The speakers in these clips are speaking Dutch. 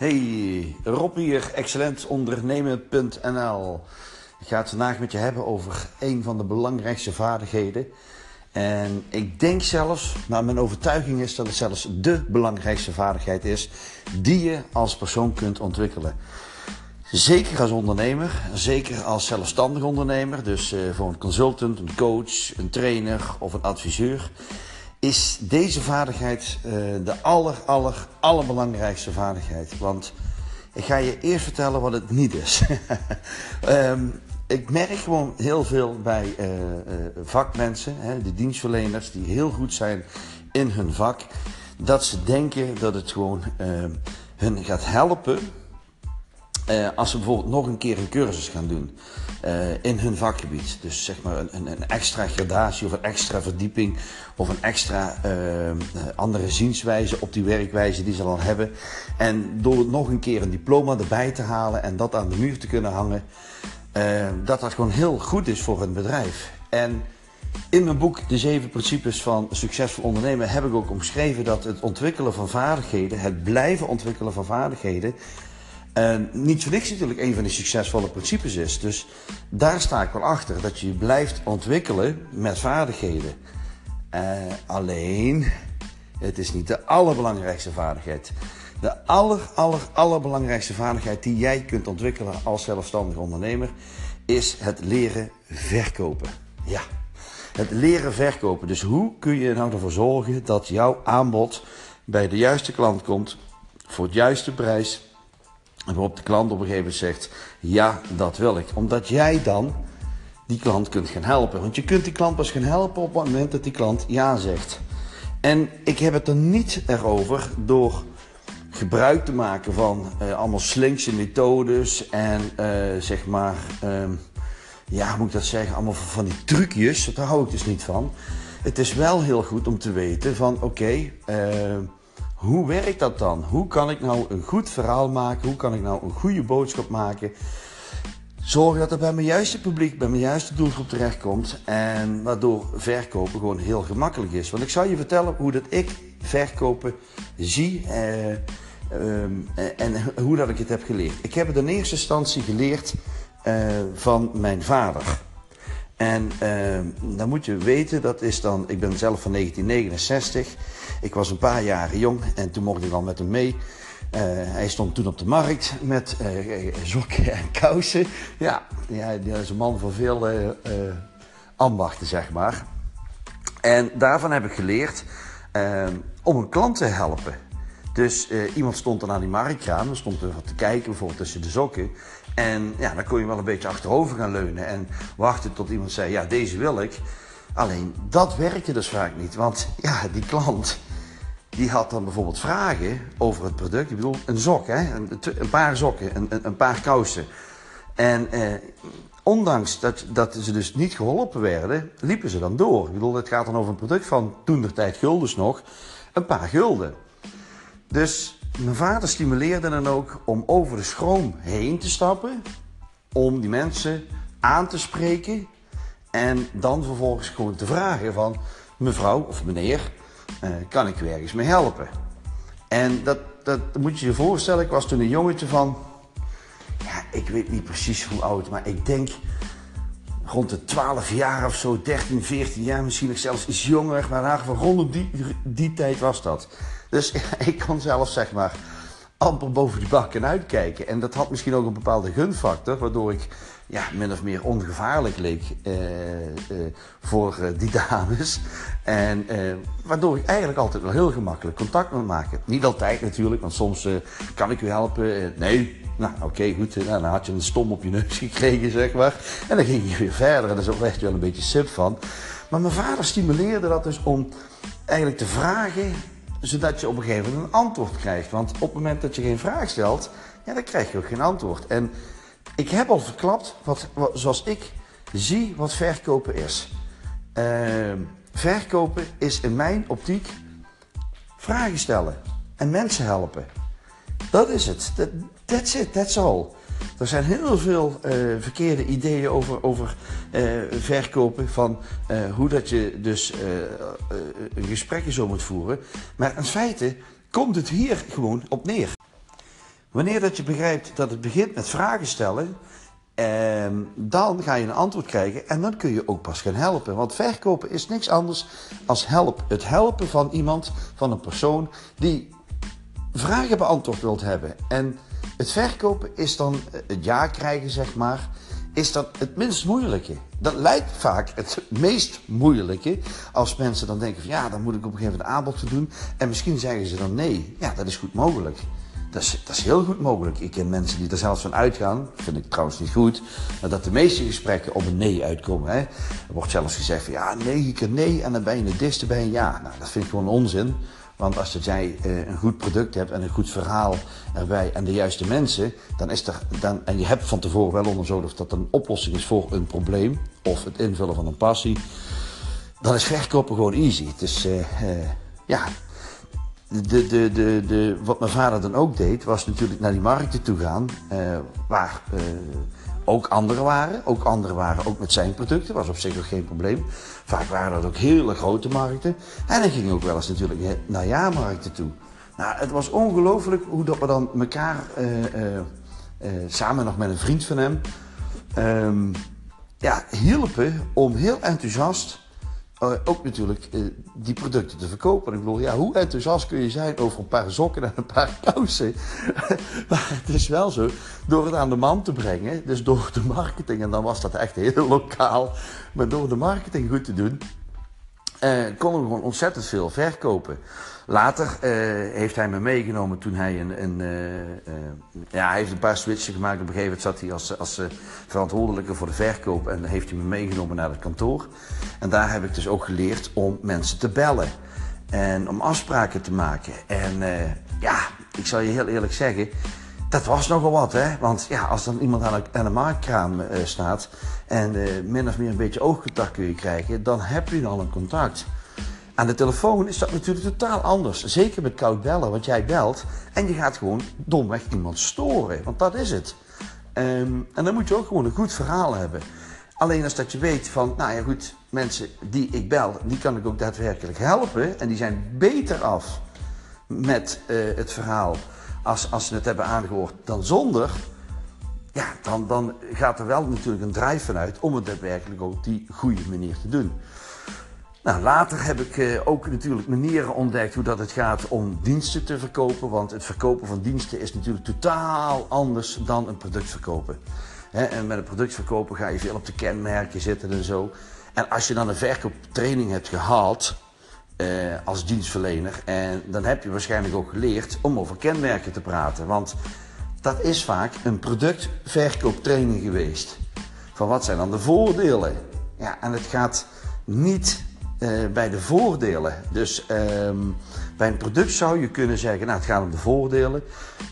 Hey, Rob hier, excellentondernemen.nl. Ik ga het vandaag met je hebben over een van de belangrijkste vaardigheden. En ik denk zelfs, maar mijn overtuiging is dat het zelfs de belangrijkste vaardigheid is die je als persoon kunt ontwikkelen. Zeker als ondernemer, zeker als zelfstandig ondernemer, dus uh, voor een consultant, een coach, een trainer of een adviseur, is deze vaardigheid uh, de aller, aller, allerbelangrijkste vaardigheid. Want ik ga je eerst vertellen wat het niet is. um, ik merk gewoon heel veel bij uh, uh, vakmensen, hè, de dienstverleners, die heel goed zijn in hun vak, dat ze denken dat het gewoon hun gaat helpen uh, als ze bijvoorbeeld nog een keer een cursus gaan doen uh, in hun vakgebied. Dus zeg maar een, een, extra gradatie of een extra verdieping of een extra uh, andere zienswijze op die werkwijze die ze dan hebben. En door nog een keer een diploma erbij te halen en dat aan de muur te kunnen hangen, dat dat gewoon heel goed is voor een bedrijf. En in mijn boek De Zeven Principes van Succesvol Ondernemen heb ik ook omschreven dat het ontwikkelen van vaardigheden, het blijven ontwikkelen van vaardigheden, en niet voor niks natuurlijk een van die succesvolle principes is. Dus daar sta ik wel achter. Dat je blijft ontwikkelen met vaardigheden. Uh, alleen, het is niet de allerbelangrijkste vaardigheid. De aller, aller, allerbelangrijkste vaardigheid die jij kunt ontwikkelen als zelfstandig ondernemer is het leren verkopen. Ja, het leren verkopen. Dus hoe kun je er nou ervoor zorgen dat jouw aanbod bij de juiste klant komt voor het juiste prijs waarop de klant op een gegeven moment zegt: Ja, dat wil ik. Omdat jij dan die klant kunt gaan helpen. Want je kunt die klant pas gaan helpen op het moment dat die klant ja zegt. En ik heb het er niet erover door gebruik te maken van uh, allemaal slinkse methodes en uh, zeg maar, uh, ja, moet ik dat zeggen, allemaal van die trucjes. Daar hou ik dus niet van. Het is wel heel goed om te weten van oké, okay, hoe werkt dat dan? Hoe kan ik nou een goed verhaal maken? Hoe kan ik nou een goede boodschap maken? Zorg dat het bij mijn juiste publiek, bij mijn juiste doelgroep terechtkomt. En waardoor verkopen gewoon heel gemakkelijk is. Want ik zal je vertellen hoe dat ik verkopen zie. Eh, eh, en hoe dat ik het heb geleerd. Ik heb het in eerste instantie geleerd eh, van mijn vader. En uh, dan moet je weten, dat is dan, ik ben zelf van 1969. Ik was een paar jaren jong en toen mocht ik al met hem mee. Uh, hij stond toen op de markt met uh, sokken en kousen. Ja, ja, dat is een man van veel uh, ambachten, zeg maar. En daarvan heb ik geleerd ehm, om een klant te helpen. Dus iemand stond dan aan die marktkraan, dan stond er wat te kijken, bijvoorbeeld tussen de sokken. En ja, dan kon je wel een beetje achterover gaan leunen en wachten tot iemand zei, ja, deze wil ik. Alleen dat werkte dus vaak niet, want ja, die klant die had dan bijvoorbeeld vragen over het product. Ik bedoel, een sok, hè? Een, een paar sokken, een, een, paar kousen. En eh, ondanks dat, dat ze dus niet geholpen werden, liepen ze dan door. Ik bedoel, het gaat dan over een product van toen de tijd guldens nog, een paar gulden. Dus mijn vader stimuleerde dan ook om over de schroom heen te stappen. Om die mensen aan te spreken. En dan vervolgens gewoon te vragen van mevrouw of meneer, uh, kan ik u ergens mee helpen? En dat, dat moet je je voorstellen, ik was toen een jongetje van, ja, ik weet niet precies hoe oud, maar ik denk rond de 12 jaar of zo, 13, 14 jaar, misschien zelfs iets jonger, maar in ieder rond die, die tijd was dat. Dus ik kon zelf zeg maar amper boven die bakken uitkijken. En dat had misschien ook een bepaalde gunfactor, waardoor ik ja, min of meer ongevaarlijk leek eh, eh, voor eh, die dames. En waardoor ik eigenlijk altijd wel heel gemakkelijk contact met maken. Niet altijd natuurlijk, want soms kan ik u helpen. Nee, nou oké, goed. Nou, dan had je een stom op je neus gekregen, zeg maar. En dan ging je weer verder en daar werd je wel een beetje sip van. Maar mijn vader stimuleerde dat dus om eigenlijk te vragen zodat je op een gegeven moment een antwoord krijgt. Want op het moment dat je geen vraag stelt, ja, dan krijg je ook geen antwoord. En ik heb al verklapt, wat, zoals ik zie wat verkopen is. Uh, verkopen is in mijn optiek vragen stellen en mensen helpen. Dat is het. That, that's it, that's all. Er zijn heel veel uh, verkeerde ideeën over, over uh, verkopen. Van uh, hoe dat je dus een gesprek zo moet voeren. Maar in feite komt het hier gewoon op neer. Wanneer dat je begrijpt dat het begint met vragen stellen, ehm, dan ga je een antwoord krijgen en dan kun je ook pas gaan helpen. Want verkopen is niks anders als help. Het helpen van iemand, van een persoon die vragen beantwoord wilt hebben. En het verkopen is dan het ja krijgen, zeg maar, is dat het minst moeilijke. Dat lijkt vaak het meest moeilijke als mensen dan denken van ja, dan moet ik op een gegeven moment een aanbod doen. En misschien zeggen ze dan nee. Ja, dat is goed mogelijk. Dat is, dat is heel goed mogelijk. Ik ken mensen die er zelfs van uitgaan, vind ik trouwens niet goed, maar dat de meeste gesprekken op een nee uitkomen. Hè. Er wordt zelfs gezegd van ja, negen keer nee en dan ben je de diste bij een ja. Nou, dat vind ik gewoon onzin. Want als jij uh, een goed product hebt en een goed verhaal erbij en de juiste mensen, dan is er, dan, en je hebt van tevoren wel onderzocht of dat een oplossing is voor een probleem of het invullen van een passie, dan is verkopen gewoon easy. Dus uh, uh, ja, de, de, de, de, wat mijn vader dan ook deed, was natuurlijk naar die markten toe gaan, waar ook anderen waren. Ook anderen waren ook met zijn producten, was op zich ook geen probleem. Vaak waren dat ook hele grote markten. En hij ging ook wel eens natuurlijk naar jaarmarkten toe. Nou, het was ongelooflijk hoe dat we dan elkaar, uh, uh, uh, samen nog met een vriend van hem, um, ja, hielpen om heel enthousiast uh, ook natuurlijk uh, die producten te verkopen. Ik bedoel, ja, hoe enthousiast kun je zijn over een paar sokken en een paar kousen? maar het is wel zo, door het aan de man te brengen, dus door de marketing, en dan was dat echt heel lokaal, maar door de marketing goed te doen, konden we gewoon ontzettend veel verkopen. Later uh, heeft hij me meegenomen toen hij een. een uh, ja, hij heeft een paar switchen gemaakt. Op een gegeven moment zat hij als, als verantwoordelijke voor de verkoop en heeft hij me meegenomen naar het kantoor. En daar heb ik dus ook geleerd om mensen te bellen en om afspraken te maken. En ja, ik zal je heel eerlijk zeggen. Dat was nogal wat, hè? Want ja, als dan iemand aan een, aan een marktkraam staat en min of meer een beetje oogcontact kun je krijgen, dan heb je al een contact. Aan de telefoon is dat natuurlijk totaal anders. Zeker met koud bellen, want jij belt en je gaat gewoon domweg iemand storen. Want dat is het. Um, en dan moet je ook gewoon een goed verhaal hebben. Alleen als dat je weet van, nou ja goed, mensen die ik bel, die kan ik ook daadwerkelijk helpen. En die zijn beter af met uh, het verhaal als, als ze het hebben aangehoord dan zonder. Ja, dan, dan gaat er wel natuurlijk een drive vanuit om het daadwerkelijk op die goede manier te doen. Nou, later heb ik uh, ook natuurlijk manieren ontdekt hoe dat het gaat om diensten te verkopen. Want het verkopen van diensten is natuurlijk totaal anders dan een product verkopen. En met een product verkopen ga je veel op de kenmerken zitten en zo. En als je dan een verkooptraining hebt gehaald uh, als dienstverlener, en dan heb je waarschijnlijk ook geleerd om over kenmerken te praten. Want dat is vaak een productverkooptraining geweest. Van wat zijn dan de voordelen? Ja, en het gaat niet uh, bij de voordelen. Dus um, bij een product zou je kunnen zeggen, nou het gaat om de voordelen.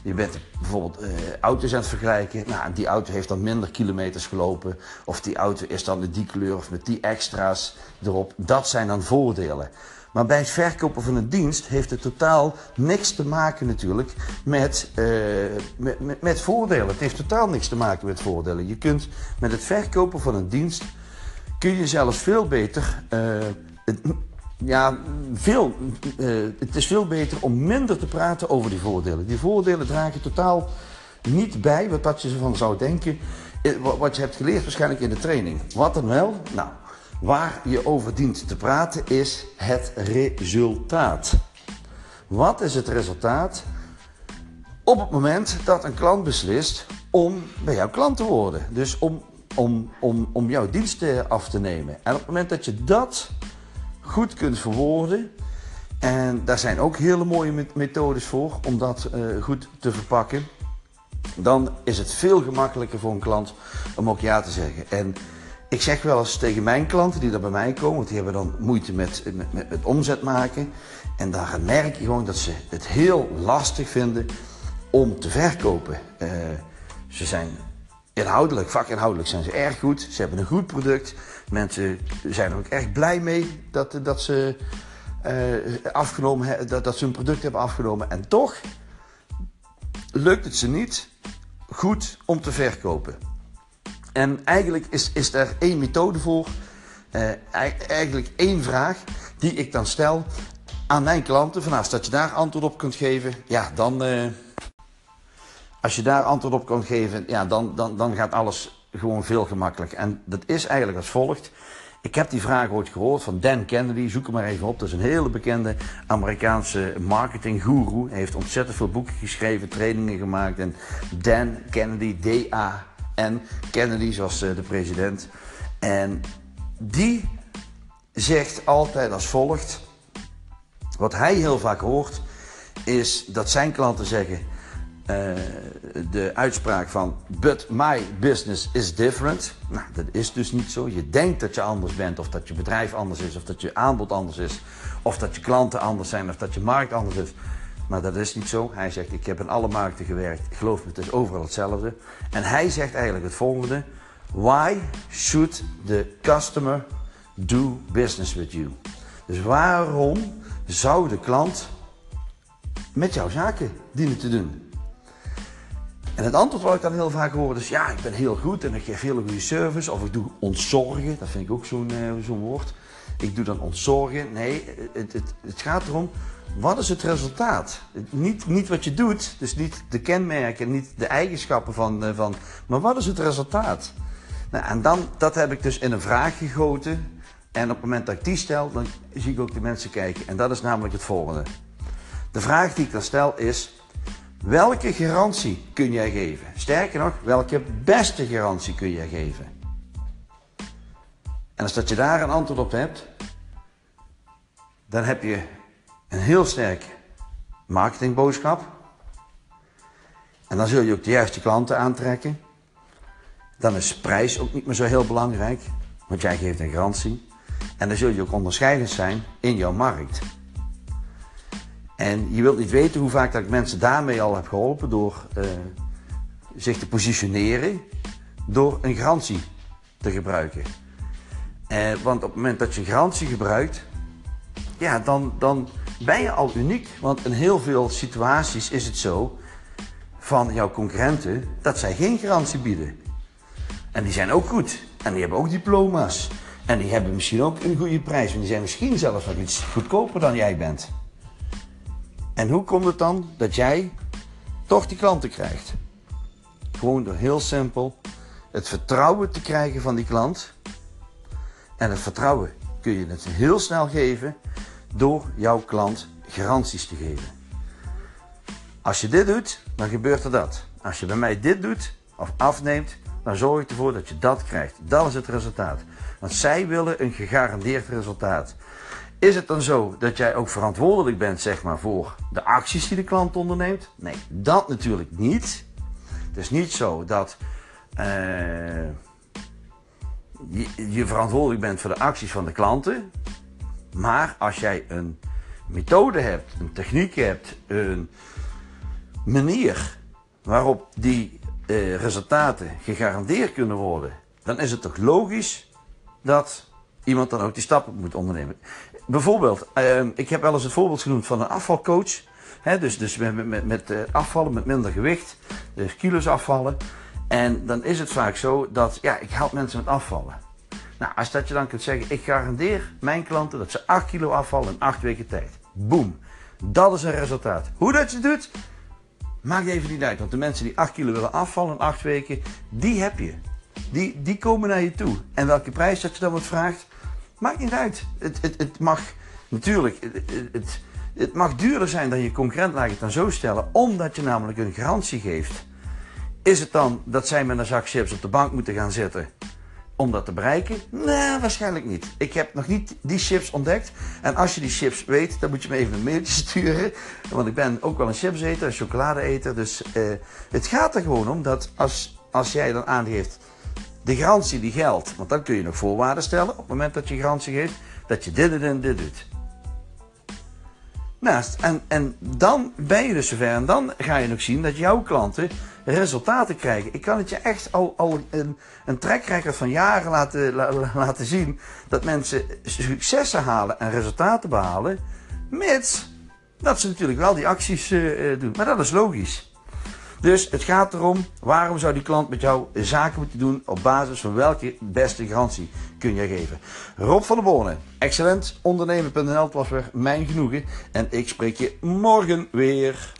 Je bent bijvoorbeeld uh, auto's aan het vergelijken. Nou, die auto heeft dan minder kilometers gelopen. Of die auto is dan met die kleur of met die extra's erop. Dat zijn dan voordelen. Maar bij het verkopen van een dienst heeft het totaal niks te maken natuurlijk met, uh, met, met, met voordelen. Het heeft totaal niks te maken met voordelen. Je kunt met het verkopen van een dienst kun je zelfs veel beter uh, ja, veel, uh, het is veel beter om minder te praten over die voordelen. Die voordelen dragen totaal niet bij wat, je ervan zou denken. Eh, wat je hebt geleerd waarschijnlijk in de training. Wat dan wel? Nou, waar je over dient te praten is het resultaat. Wat is het resultaat? Op het moment dat een klant beslist om bij jouw klant te worden. Dus om, om, om, om jouw diensten af te nemen. En op het moment dat je dat goed kunt verwoorden. En daar zijn ook hele mooie methodes voor om dat uh, goed te verpakken. Dan is het veel gemakkelijker voor een klant om ook ja te zeggen. En ik zeg wel eens tegen mijn klanten die er bij mij komen, want die hebben dan moeite met, met, omzet maken. En daar merk je gewoon dat ze het heel lastig vinden om te verkopen. Uh, ze zijn inhoudelijk, vakinhoudelijk zijn ze erg goed. Ze hebben een goed product. Mensen zijn er ook echt blij mee dat, dat, ze, uh, afgenomen, dat, dat ze hun product hebben afgenomen. En toch lukt het ze niet goed om te verkopen. En eigenlijk is, is er één methode voor. Uh, eigenlijk één vraag die ik dan stel aan mijn klanten. Vanaf dat je daar antwoord op kunt geven, ja, dan, uh, als je daar antwoord op kan geven, ja, dan, dan, dan gaat alles gewoon veel gemakkelijker. En dat is eigenlijk als volgt. Ik heb die vraag ooit gehoord van Dan Kennedy. Zoek hem maar even op. Dat is een hele bekende Amerikaanse marketinggoeroe. Hij heeft ontzettend veel boeken geschreven, trainingen gemaakt. En Dan Kennedy, D-A-N, Kennedy zoals eh, de president. En die zegt altijd als volgt. Wat hij heel vaak hoort, is dat zijn klanten zeggen uh, de uitspraak van but my business is different. Nou, dat is dus niet zo. Je denkt dat je anders bent, of dat je bedrijf anders is, of dat je aanbod anders is, of dat je klanten anders zijn, of dat je markt anders is. Maar dat is niet zo. Hij zegt: Ik heb in alle markten gewerkt. Geloof me, het is overal hetzelfde. En hij zegt eigenlijk het volgende: Why should the customer do business with you? Dus waarom zou de klant met jouw zaken dienen te doen? En het antwoord wat ik dan heel vaak hoor is, ja, ik ben heel goed en ik geef hele goede service. Of ik doe ontzorgen, dat vind ik ook zo'n uh, zo'n woord. Ik doe dan ontzorgen. Nee, het, het, het gaat erom, wat is het resultaat? Niet, niet wat je doet, dus niet de kenmerken, niet de eigenschappen van, uh, van maar wat is het resultaat? Nou, en dan, dat heb ik dus in een vraag gegoten. En op het moment dat ik die stel, dan zie ik ook de mensen kijken. En dat is namelijk het volgende. De vraag die ik dan stel is, Welke garantie kun jij geven? Sterker nog, welke beste garantie kun jij geven? En als dat je daar een antwoord op hebt, dan heb je een heel sterk marketingboodschap. En dan zul je ook de juiste klanten aantrekken. Dan is prijs ook niet meer zo heel belangrijk, want jij geeft een garantie. En dan zul je ook onderscheidend zijn in jouw markt. En je wilt niet weten hoe vaak dat ik mensen daarmee al heb geholpen door uh, zich te positioneren door een garantie te gebruiken. Uh, want op het moment dat je garantie gebruikt, ja, dan, dan ben je al uniek. Want in heel veel situaties is het zo van jouw concurrenten dat zij geen garantie bieden. En die zijn ook goed. En die hebben ook diploma's. En die hebben misschien ook een goede prijs. En die zijn misschien zelfs nog iets goedkoper dan jij bent. En hoe komt het dan dat jij toch die klanten krijgt? Gewoon door heel simpel het vertrouwen te krijgen van die klant. En het vertrouwen kun je het heel snel geven door jouw klant garanties te geven. Als je dit doet, dan gebeurt er dat. Als je bij mij dit doet of afneemt, dan zorg ik ervoor dat je dat krijgt. Dat is het resultaat. Want zij willen een gegarandeerd resultaat. Is het dan zo dat jij ook verantwoordelijk bent zeg maar, voor de acties die de klant onderneemt? Nee, dat natuurlijk niet. Het is niet zo dat uh, je, verantwoordelijk bent voor de acties van de klanten. Maar als jij een methode hebt, een techniek hebt, een manier waarop die uh, resultaten gegarandeerd kunnen worden, dan is het toch logisch dat iemand dan ook die stappen moet ondernemen. Bijvoorbeeld, uh, ik heb wel eens het voorbeeld genoemd van een afvalcoach. Hè, dus dus met, met, met uh, afvallen met minder gewicht, dus kilo's afvallen. En dan is het vaak zo dat, ja, ik help mensen met afvallen. Nou, als dat je dan kunt zeggen, ik garandeer mijn klanten dat ze 8 kilo afvallen in 8 weken tijd. Boom. Dat is een resultaat. Hoe dat je doet, maakt even niet uit. Want de mensen die 8 kilo willen afvallen in 8 weken, die heb je. Die, die komen naar je toe. En welke prijs dat je dan wat vraagt, Maakt niet uit. Het, het, het mag natuurlijk, het, het, het mag duurder zijn dan je concurrent, laat ik het dan zo stellen, omdat je namelijk een garantie geeft. Is het dan dat zij met een zak chips op de bank moeten gaan zitten om dat te bereiken? Nee, waarschijnlijk niet. Ik heb nog niet die chips ontdekt. En als je die chips weet, dan moet je me even een mailtje sturen. Want ik ben ook wel een chipseter, een chocoladeeter. Dus uh, het gaat er gewoon om dat als, als jij dan aangeeft de garantie die geldt, want dan kun je nog voorwaarden stellen op het moment dat je garantie geeft, dat je dit en dit doet. Naast, en, en dan ben je dus zover en dan ga je nog zien dat jouw klanten resultaten krijgen. Ik kan het je echt al, al een, een van jaren laten, laten zien dat mensen successen halen en resultaten behalen, mits dat ze natuurlijk wel die acties uh, doen. Maar dat is logisch. Dus het gaat erom, waarom zou die klant met jou zaken moeten doen op basis van welke beste garantie kun je geven? Rob van der Bonen, excellent ondernemen.nl was weer mijn genoegen en ik spreek je morgen weer.